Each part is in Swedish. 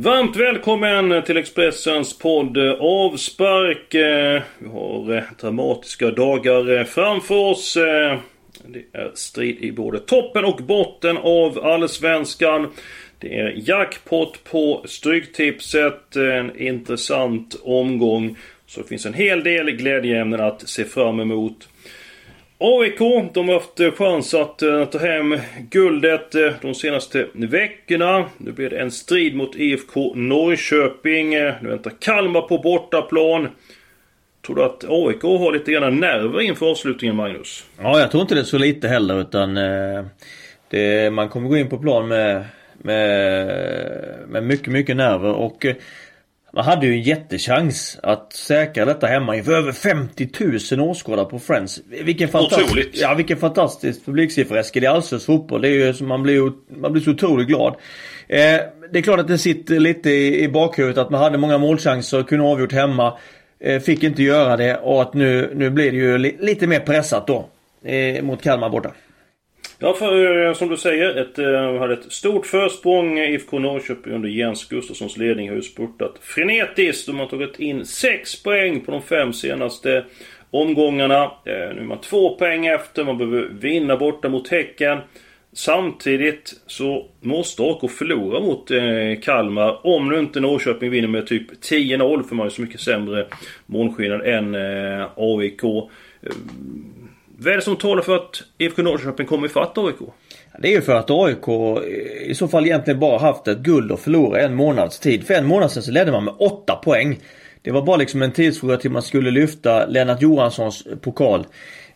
Varmt välkommen till Expressens podd eh, Avspark. Eh, vi har eh, dramatiska dagar framför oss. Det är strid i både toppen och botten av Allsvenskan. Det är jackpot på Stryktipset. En intressant omgång. Så det finns en hel del glädjeämnen att se fram emot. AIK, de har haft eh, chans att eh, ta hem guldet eh, de senaste veckorna. Nu blir det en strid mot IFK Norrköping. Nu väntar Kalmar på bortaplan. Tror du att AIK har lite grann nerver inför avslutningen, Magnus? Ja, jag tror inte det är så lite heller utan det, man kommer gå in på plan med, med, med mycket, mycket nerver och man hade ju en jättechans att säkra detta hemma inför över 50 000 åskådare på Friends. Vilken fantastisk, Otroligt. ja, vilken fantastisk publiksiffra Eskil i allsvensk fotboll. Det är ju, som man blir man blir så otroligt glad. Eh, det är klart att det sitter lite i, i bakhuvudet att man hade många målchanser kunde avgjort hemma. Eh, fick inte göra det och att nu, nu blir det ju li, lite mer pressat då. Eh, mot Kalmar borta. Ja, för eh, som du säger, ett, eh, hade ett stort försprång. IFK Norrköping under Jens Gustafssons ledning har ju spurtat frenetiskt. De har tagit in 6 poäng på de fem senaste omgångarna. Eh, nu är man två poäng efter. Man behöver vinna borta mot Häcken. Samtidigt så måste AK förlora mot eh, Kalmar om nu inte Norrköping vinner med typ 10-0 för man har ju så mycket sämre målskillnad än eh, AIK. Vad är det som talar för att IFK Norrköping kommer ifatt AIK? Det är ju för att AIK eh, i så fall egentligen bara haft ett guld och förlora en månads tid. För en månad sedan så ledde man med 8 poäng. Det var bara liksom en tidsfråga till man skulle lyfta Lennart Johanssons pokal.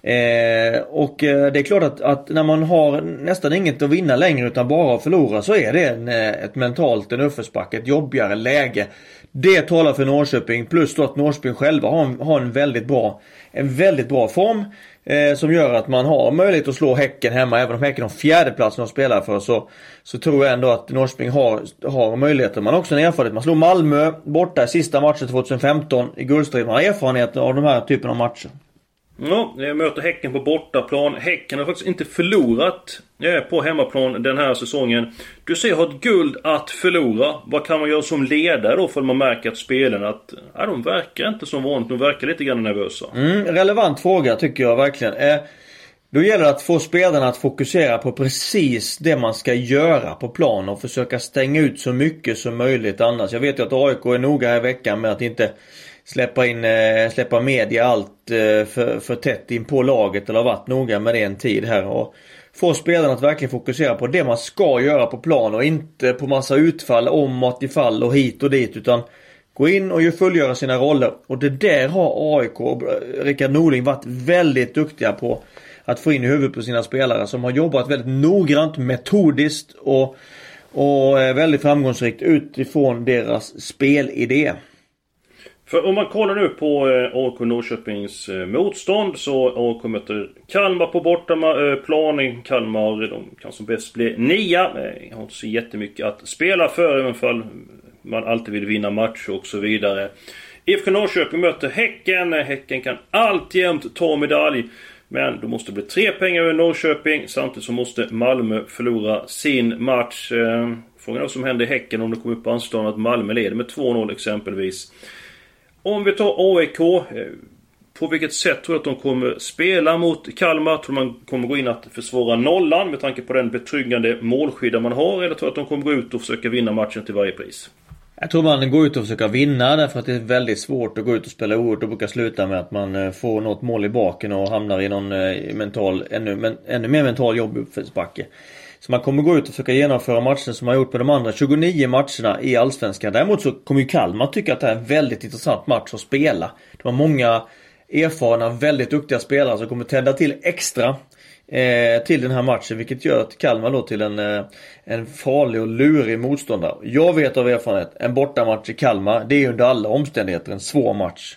Eh, och eh, det är klart att, att, när man har nästan inget att vinna längre utan bara att förlora så är det en, eh, ett mentalt en uppförsbacke, ett jobbigare läge. Det talar för Norrköping plus då att Norrköping själva har en, har en väldigt bra en väldigt bra form. Eh, som gör att man har möjlighet att slå Häcken hemma. Även om Häcken har fjärdeplatsen de spelar för så, så tror jag ändå att Norrköping har, har möjligheter. Man har också en erfarenhet. Man slog Malmö borta i sista matchen 2015 i guldstriden. Man har erfarenhet av de här typen av matcher. Ja, jag möter Häcken på bortaplan. Häcken har faktiskt inte förlorat eh, på hemmaplan den här säsongen. Du säger har ett guld att förlora. Vad kan man göra som ledare då för man märker att spelarna att, Nej, de verkar inte som vanligt. De verkar lite grann nervösa. Mm, relevant fråga tycker jag verkligen. Eh, då gäller det att få spelarna att fokusera på precis det man ska göra på plan och försöka stänga ut så mycket som möjligt annars. Jag vet ju att AIK är noga här i veckan med att inte släppa in, eh, släppa media allt eh, för, för tätt in på laget eller har varit noga med det en tid här. Och få spelarna att verkligen fokusera på det man ska göra på plan och inte på massa utfall om och ifall och hit och dit utan Gå in och fullgöra sina roller och det där har AIK och Rickard Norling varit väldigt duktiga på att få in i huvudet på sina spelare som har jobbat väldigt noggrant, metodiskt och, och eh, väldigt framgångsrikt utifrån deras spelidé. För om man kollar nu på eh, AIK Norrköpings eh, motstånd så AIK möter Kalmar på bortaplan. Eh, Kalmar de kan som bäst bli nia. Eh, har inte så jättemycket att spela för även fall eh, man alltid vill vinna matcher och så vidare. IFK Norrköping möter Häcken. Eh, Häcken kan alltjämt ta medalj. Men då måste det bli tre pengar över Norrköping. Samtidigt så måste Malmö förlora sin match. Eh, Frågan är vad som händer i Häcken om det kommer upp på anstånd att Malmö leder med 2-0 exempelvis. Om vi tar AIK. Eh, på vilket sätt tror du att de kommer spela mot Kalmar? Tror du man kommer gå in att försvara nollan med tanke på den betryggande målskydda man har? Eller tror du att de kommer gå ut och försöka vinna matchen till varje pris? Jag tror man går ut och försöker vinna därför att det är väldigt svårt att gå ut och spela oerhört. Det brukar sluta med att man eh, får något mål i baken och hamnar i någon eh, mental, ännu, men, ännu mer mental jobbig uppförsbacke. Så man kommer gå ut och försöka genomföra matcher som man gjort på de andra 29 matcherna i Allsvenskan. Däremot så kommer ju Kalmar tycka att det här är en väldigt intressant match att spela. De har många erfarna, väldigt duktiga spelare som kommer tända till extra eh, till den här matchen. Vilket gör att Kalmar då till en, eh, en farlig och lurig motståndare. Jag vet av erfarenhet, en bortamatch i Kalmar, det är under alla omständigheter en svår match.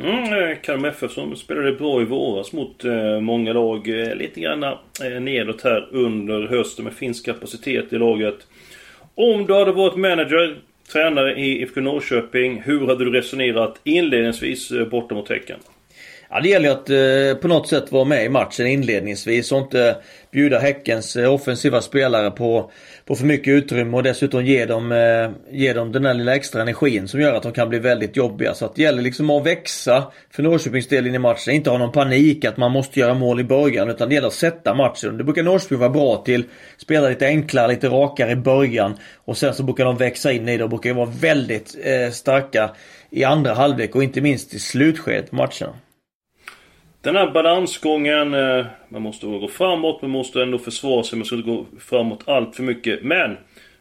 Mm, eh, Kalmar FF som spelade bra i våras mot eh, många lag. Eh, lite grann eh, nedåt här under hösten med finsk kapacitet i laget. Om du hade varit manager, tränare i IFK Norrköping. Hur hade du resonerat inledningsvis eh, borta mot Häcken? Ja, det gäller ju att eh, på något sätt vara med i matchen inledningsvis och inte bjuda Häckens eh, offensiva spelare på, på för mycket utrymme och dessutom ge dem, eh, ge dem den där lilla extra energin som gör att de kan bli väldigt jobbiga. Så att det gäller liksom att växa för Norrköpings del in i matchen. Inte ha någon panik att man måste göra mål i början utan det gäller att sätta matchen. Det brukar Norrköping vara bra till. Spela lite enklare, lite rakare i början och sen så brukar de växa in i det och brukar vara väldigt eh, starka i andra halvlek och inte minst i slutskedet på matcherna. Den här balansgången, eh, man måste gå framåt, man måste ändå försvara sig, man ska inte gå framåt allt för mycket. Men,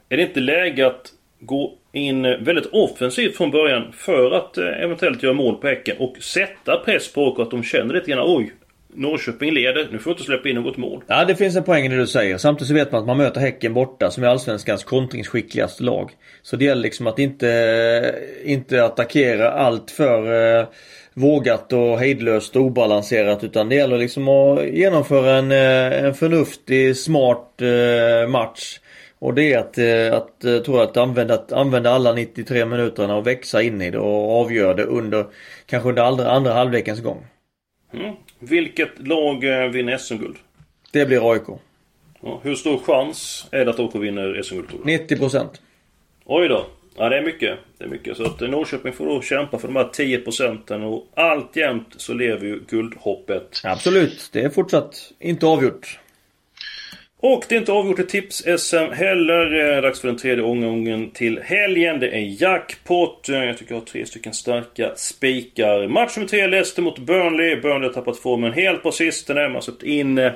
är det inte läge att gå in väldigt offensivt från början för att eh, eventuellt göra mål på Häcken och sätta press på och att de känner lite grann oj, Norrköping leder, nu får jag inte släppa in något mål. Ja, det finns en poäng i det du säger. Samtidigt så vet man att man möter Häcken borta som är Allsvenskans kontringsskickligaste lag. Så det gäller liksom att inte, eh, inte attackera allt för eh, vågat och hejdlöst och obalanserat utan det gäller liksom att genomföra en, eh, en förnuftig, smart eh, match. Och det är att, eh, att, tror att använda, att använda alla 93 minuterna och växa in i det och avgöra det under, kanske under andra, andra halvlekens gång. Mm. Vilket lag vinner SM-guld? Det blir AIK. Ja, hur stor chans är det att AIK vinner SM-guld? 90%. Oj då. Ja, det är mycket. Det är mycket. Så att Norrköping får då kämpa för de här 10 procenten och alltjämt så lever ju guldhoppet. Absolut. Det är fortsatt inte avgjort. Och det är inte avgjort i tips-SM heller. Dags för den tredje omgången till helgen. Det är jackpot. Jag tycker jag har tre stycken starka spikar. Match nummer tre, Leicester mot Burnley. Burnley har tappat formen helt på sistone. Man har släppt in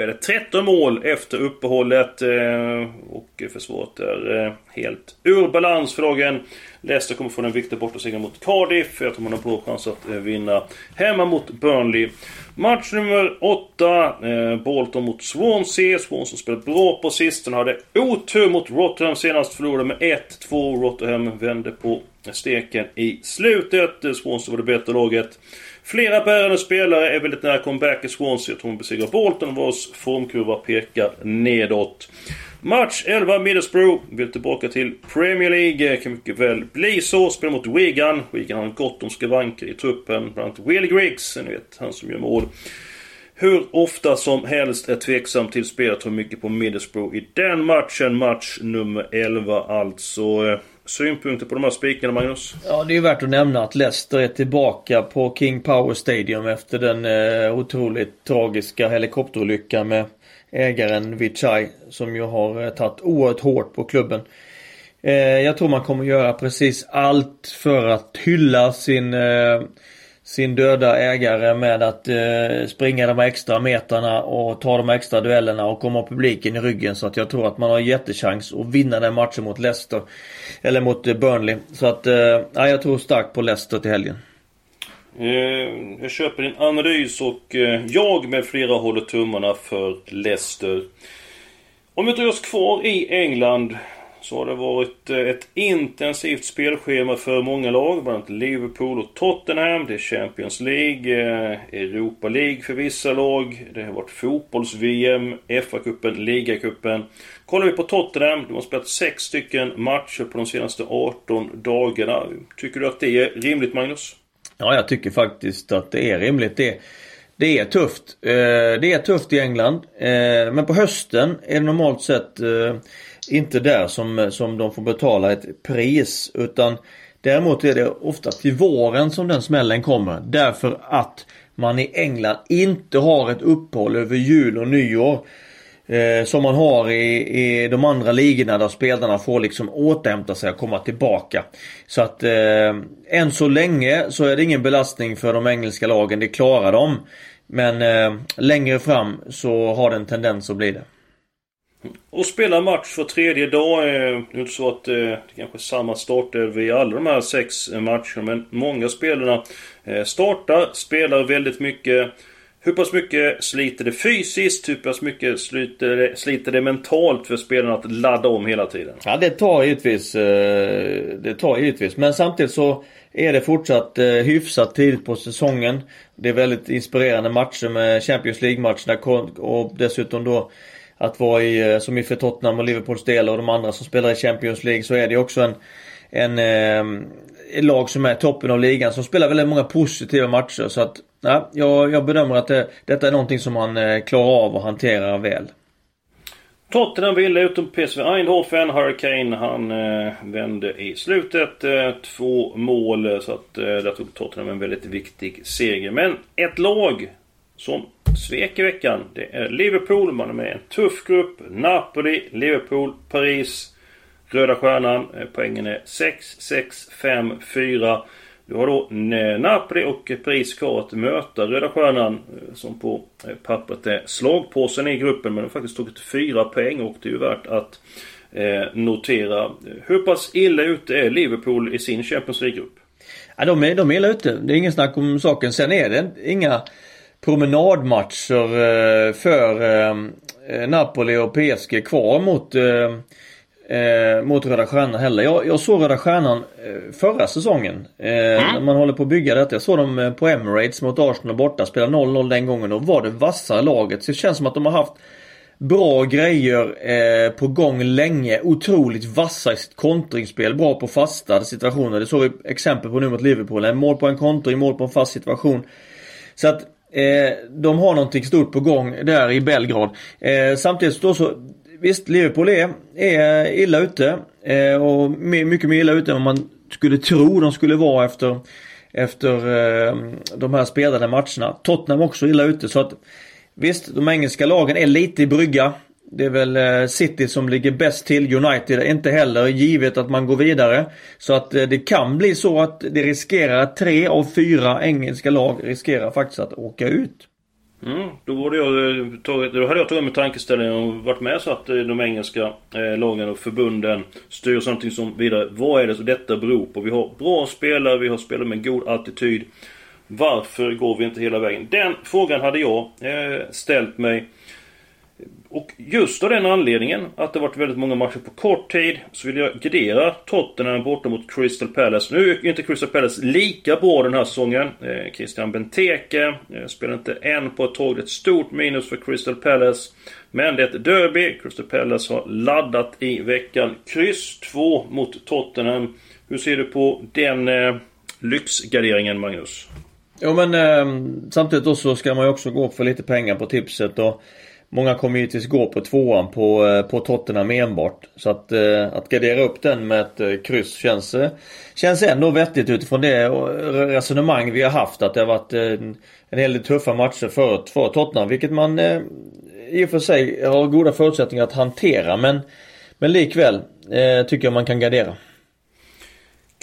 är det 13 mål efter uppehållet. Eh, och försvaret är eh, helt ur balans för dagen. Leicester kommer få en viktig bortaseger mot Cardiff. Jag tror man har bra chans att eh, vinna hemma mot Burnley. Match nummer 8. Eh, Bolton mot Swansea. Swansea spelade bra på sistone. Hade otur mot Rotterdam senast. Förlorade med 1-2. Rotterdam vände på steken i slutet. Swansea var det bättre laget. Flera bärande spelare är väldigt nära comeback i Swansea. Jag tror hon besegrar Bolton vars formkurva pekar nedåt. Match 11 Middlesbrough vill tillbaka till Premier League. Kan mycket väl bli så. Spelar mot Wigan. Wigan har gott om skavanker i truppen. Bland annat Will Griggs, ni vet han som gör mål. Hur ofta som helst är tveksam till spelet. Tror mycket på Middlesbrough i den matchen. Match nummer 11 alltså synpunkter på de här spikarna Magnus? Ja det är värt att nämna att Leicester är tillbaka på King Power Stadium efter den eh, otroligt tragiska helikopterolyckan med ägaren Vichai som ju har eh, tagit oerhört hårt på klubben. Eh, jag tror man kommer göra precis allt för att hylla sin eh, sin döda ägare med att eh, springa de extra metrarna och ta de extra duellerna och komma publiken i ryggen. Så att jag tror att man har jättechans att vinna den matchen mot Leicester. Eller mot eh, Burnley. Så att, eh, jag tror starkt på Leicester till helgen. Eh, jag köper din analys och eh, jag med flera håller tummarna för Leicester. Om vi tar oss kvar i England så har det varit eh, ett intensivt spelschema för många lag. Bland annat Liverpool och Tottenham. Det är Champions League, eh, Europa League för vissa lag. Det har varit fotbolls-VM, FA-cupen, Ligacupen. Kollar vi på Tottenham, de har spelat sex stycken matcher på de senaste 18 dagarna. Tycker du att det är rimligt Magnus? Ja, jag tycker faktiskt att det är rimligt. Det, det är tufft. Eh, det är tufft i England. Men på hösten är det normalt sett inte där som, som de får betala ett pris utan Däremot är det ofta till våren som den smällen kommer därför att man i England inte har ett uppehåll över jul och nyår. Eh, som man har i, i de andra ligorna där spelarna får liksom återhämta sig och komma tillbaka. Så att eh, än så länge så är det ingen belastning för de engelska lagen. Det klarar de. Men eh, längre fram så har det en tendens att bli det. Och spela match för tredje dag. Eh, det är inte så att eh, det kanske är samma startelva eh, i alla de här sex matcherna. Men många spelarna startar, spelar väldigt mycket. Hur pass mycket sliter det fysiskt? Hur pass mycket sliter det, sliter det mentalt för spelarna att ladda om hela tiden? Ja det tar givetvis. Det tar givetvis. Men samtidigt så är det fortsatt hyfsat tidigt på säsongen. Det är väldigt inspirerande matcher med Champions League-matcherna och dessutom då att vara i, eh, som i för Tottenham och Liverpools del och de andra som spelar i Champions League så är det också en, en eh, lag som är toppen av ligan som spelar väldigt många positiva matcher. Så att ja, jag, jag bedömer att det, detta är någonting som han eh, klarar av och hanterar väl. Tottenham ville utom PSV Eindhoven. Hurricane han eh, vände i slutet. Eh, två mål så att eh, där tog Tottenham en väldigt viktig seger. Men ett lag som svek i veckan. Det är Liverpool. Man är med i en tuff grupp. Napoli, Liverpool, Paris. Röda Stjärnan. Eh, poängen är 6, 6, 5, 4. Du har då eh, Napoli och Paris kvar att möta Röda Stjärnan eh, som på pappret är slagpåsen i gruppen men de har faktiskt tagit fyra poäng och det är ju värt att notera. Hur pass illa ute är Liverpool i sin Champions League-grupp? Ja, de är, de är illa ute. Det är ingen snack om saken. Sen är det inga promenadmatcher för Napoli och PSG kvar mot eh, mot Röda Stjärnan heller. Jag, jag såg Röda Stjärnan eh, förra säsongen. Eh, mm. När man håller på att bygga detta. Jag såg dem eh, på Emirates mot Arsenal borta. Spela 0-0 den gången och var det vassa laget. Så det känns som att de har haft bra grejer eh, på gång länge. Otroligt vassa i sitt kontringsspel. Bra på fasta situationer. Det såg vi exempel på nu mot Liverpool. En mål på en kontring, mål på en fast situation. Så att eh, Eh, de har någonting stort på gång där i Belgrad. Eh, samtidigt då så visst, Liverpool är, är illa ute. Eh, och mycket mer illa ute än vad man skulle tro de skulle vara efter, efter eh, de här spelade matcherna. Tottenham också illa ute. Så att visst, de engelska lagen är lite i brygga. Det är väl eh, City som ligger bäst till. United inte heller givet att man går vidare. Så att eh, det kan bli så att det riskerar att tre av fyra engelska lag riskerar faktiskt att åka ut. Mm, då, borde jag eh, tagit, då hade jag tagit med tankeställningen och varit med så att de engelska eh, lagen och förbunden styr någonting som vidare. Vad är det som detta beror på? Vi har bra spelare, vi har spelare med god attityd. Varför går vi inte hela vägen? Den frågan hade jag eh, ställt mig och just av den anledningen att det varit väldigt många matcher på kort tid så vill jag gradera Tottenham borta mot Crystal Palace. Nu är inte Crystal Palace lika bra den här säsongen. Eh, Christian Benteke eh, spelar inte än på ett tag. Det är ett stort minus för Crystal Palace. Men det är ett derby. Crystal Palace har laddat i veckan. Kryss 2 mot Tottenham. Hur ser du på den eh, lyxgarderingen Magnus? Jo men eh, samtidigt då så ska man ju också gå upp för lite pengar på tipset och Många kommer givetvis gå på tvåan på, eh, på Tottenham enbart. Så att, eh, att gardera upp den med ett eh, kryss känns, känns ändå vettigt utifrån det resonemang vi har haft. Att det har varit en, en hel del tuffa matcher för, för Tottenham. Vilket man i och för sig har goda förutsättningar att hantera. Men, men likväl tycker jag man kan gardera.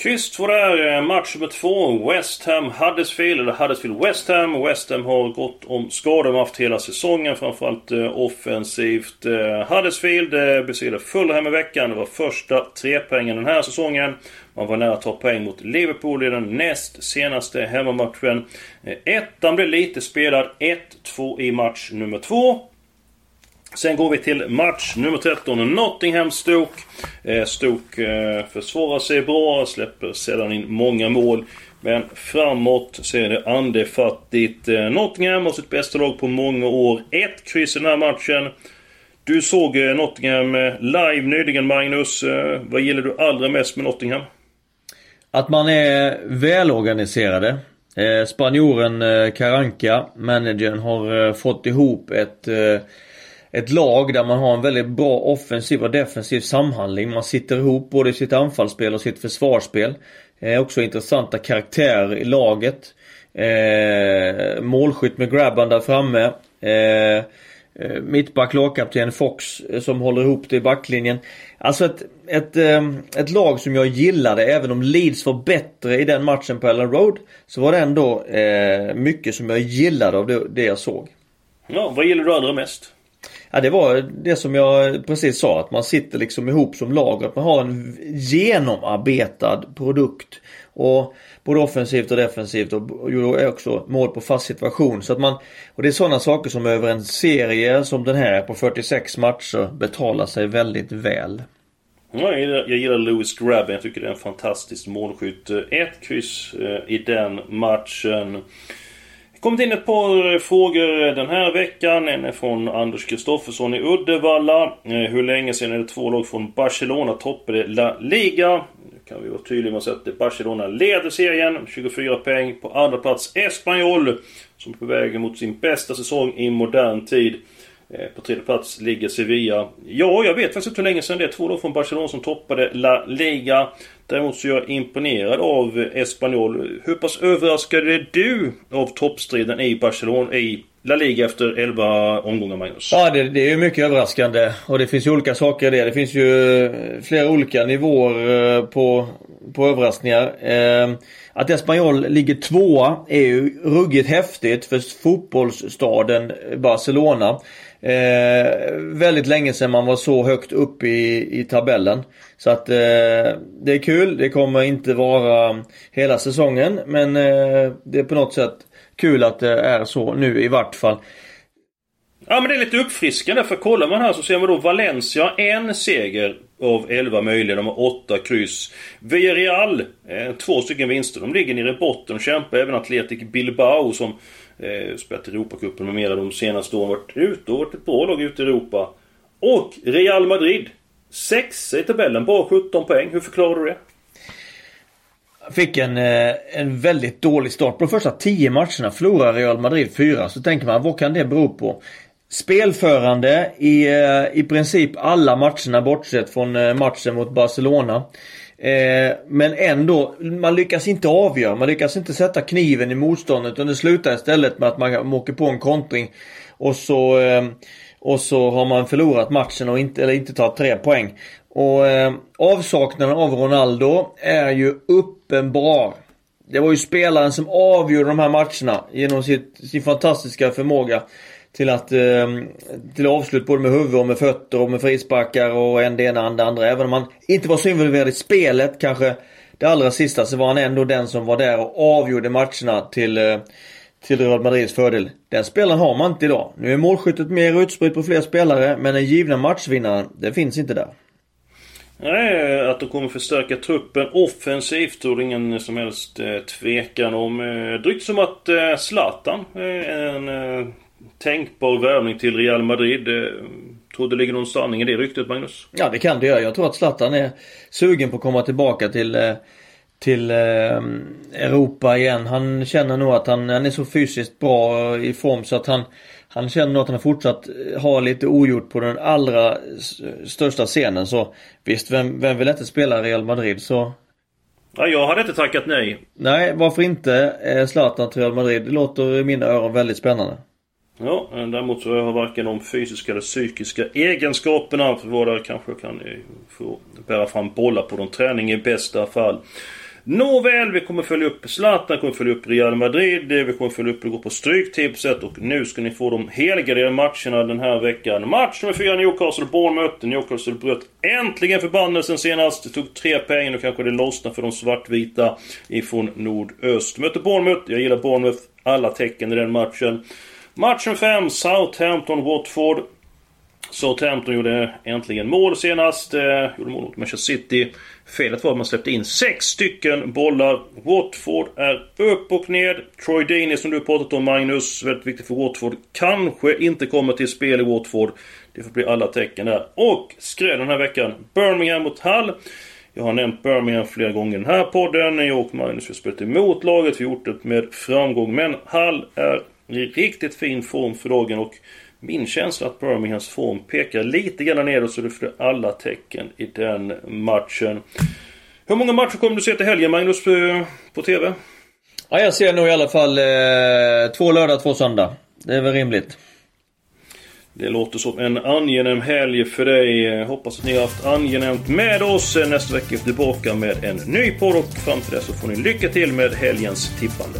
Kryss 2 där, match nummer två. West Ham Huddersfield, eller Huddersfield West Ham. West Ham har gått om skador, de har haft hela säsongen. Framförallt eh, offensivt. Eh, Huddersfield eh, besegrade Fulham i veckan. Det var första trepoängen den här säsongen. Man var nära att ta poäng mot Liverpool i den näst senaste hemmamatchen. Eh, ettan blev lite spelad. 1-2 i match nummer två. Sen går vi till match nummer 13. Nottingham Stoke. Eh, Stoke eh, försvarar sig bra, släpper sedan in många mål. Men framåt ser det andefattigt. Eh, Nottingham har sitt bästa lag på många år. Ett kryss i den här matchen. Du såg Nottingham live nyligen Magnus. Vad gillar du allra mest med Nottingham? Att man är välorganiserade. Spanjoren Karanka, managern, har fått ihop ett ett lag där man har en väldigt bra offensiv och defensiv samhandling. Man sitter ihop både i sitt anfallsspel och sitt försvarsspel. Eh, också intressanta karaktärer i laget. Eh, målskytt med Grabban där framme. Eh, eh, mittback, lagkapten Fox eh, som håller ihop det i backlinjen. Alltså ett, ett, eh, ett lag som jag gillade även om Leeds var bättre i den matchen på Ellen Road. Så var det ändå mycket som jag gillade av det, det jag såg. Ja, vad gillar du allra mest? Ja det var det som jag precis sa att man sitter liksom ihop som lag att man har en genomarbetad produkt. Och både offensivt och defensivt och gjorde också mål på fast situation. Så att man, och det är sådana saker som över en serie som den här på 46 matcher betalar sig väldigt väl. Ja, jag, gillar, jag gillar Lewis Grabben. Jag tycker det är en fantastisk målskytt. Eh, ett kryss eh, i den matchen kommit in ett par frågor den här veckan. En är från Anders Kristoffersson i Uddevalla. Eh, hur länge sedan är det två lag från Barcelona toppade La Liga? Nu kan vi vara tydliga med att säga att Barcelona leder serien. 24 poäng. På andra plats Espanyol. Som är på väg mot sin bästa säsong i modern tid. Eh, på tredje plats ligger Sevilla. Ja, jag vet faktiskt inte hur länge sedan det är. Två lag från Barcelona som toppade La Liga. Däremot så är jag imponerad av Espanyol. Hur pass överraskad är du av toppstriden i Barcelona i La Liga efter 11 omgångar Magnus? Ja det, det är ju mycket överraskande. Och det finns ju olika saker i det. Det finns ju eh, flera olika nivåer eh, på, på överraskningar. Eh, att Espanyol ligger tvåa är ju ruggigt häftigt för fotbollsstaden Barcelona. Eh, väldigt länge sedan man var så högt upp i, i tabellen. Så att eh, det är kul. Det kommer inte vara hela säsongen men eh, det är på något sätt kul att det är så nu i vart fall. Ja men det är lite uppfriskande för kollar man här så ser man då Valencia en seger av 11 möjliga. De har 8 kryss. Villarreal, eh, två stycken vinster. De ligger nere i botten och kämpar. Även Atletic Bilbao som eh, spelat Europacupen med mera de senaste åren. Varit ute och varit ett bra lag ute i Europa. Och Real Madrid. Sexa i tabellen, bara 17 poäng. Hur förklarar du det? Fick en, eh, en väldigt dålig start. På de första 10 matcherna förlorar Real Madrid 4. Så tänker man, vad kan det bero på? Spelförande i, eh, i princip alla matcherna bortsett från eh, matchen mot Barcelona. Eh, men ändå, man lyckas inte avgöra. Man lyckas inte sätta kniven i motståndet. Utan det slutar istället med att man åker på en kontring. Och så, eh, och så har man förlorat matchen och inte, eller inte tagit tre poäng. Och eh, avsaknaden av Ronaldo är ju uppenbar. Det var ju spelaren som avgjorde de här matcherna genom sitt, sin fantastiska förmåga till att eh, till avslut både med huvud och med fötter och med frisparkar och en det ena och det andra. Även om han inte var så involverad i spelet kanske det allra sista så var han ändå den som var där och avgjorde matcherna till eh, till Real Madrids fördel. Den spelaren har man inte idag. Nu är målskyttet mer utspritt på fler spelare men den givna matchvinnaren, den finns inte där. Nej, att de kommer förstärka truppen offensivt tror det ingen som helst eh, tvekan om. Eh, drygt som att eh, Zlatan eh, är en eh, tänkbar värvning till Real Madrid. Eh, tror det ligger någon sanning i det ryktet Magnus? Ja det kan det göra. Jag tror att Zlatan är sugen på att komma tillbaka till eh, till eh, Europa igen. Han känner nog att han, han är så fysiskt bra i form så att han han känner nog att han har fortsatt ha lite ogjort på den allra största scenen så visst, vem, vem vill inte spela Real Madrid så Ja, jag hade inte tackat nej. Nej, varför inte Zlatan till Real Madrid? Det låter i mina öron väldigt spännande. Ja, däremot så har jag varken de fysiska eller psykiska egenskaperna för våra där kanske kan få bära fram bollar på någon träning i bästa fall. Nåväl, vi kommer följa upp Zlatan, kommer följa upp Real Madrid, vi kommer följa upp det går på Stryktipset och nu ska ni få de helgarderade matcherna den här veckan. Match nummer 4, Newcastle-Bournemouth. Newcastle bröt äntligen förbannelsen senast. Det tog tre poäng, nu kanske det lossnar för de svartvita ifrån nordöst. Möter Bournemouth, jag gillar Bournemouth, alla tecken i den matchen. Matchen 5, Southampton-Watford. Southampton gjorde äntligen mål senast. Eh, gjorde mål mot Manchester City. Felet var att man släppte in sex stycken bollar. Watford är upp och ned. Troy Deeney som du pratat om Magnus, väldigt viktigt för Watford. Kanske inte kommer till spel i Watford. Det får bli alla tecken där. Och skräll den här veckan. Birmingham mot Hull. Jag har nämnt Birmingham flera gånger i den här podden. Jag och Magnus har spelat emot laget. Vi har gjort det med framgång. Men Hull är i riktigt fin form för dagen och min känsla att Birminghams form pekar lite grann nedåt så du får alla tecken i den matchen. Hur många matcher kommer du se till helgen Magnus på TV? Ja, jag ser nog i alla fall eh, två lördag, två söndag. Det är väl rimligt. Det låter som en angenäm helg för dig. Hoppas att ni har haft angenämt med oss. Nästa vecka är vi tillbaka med en ny podd och fram till dess så får ni lycka till med helgens tippande.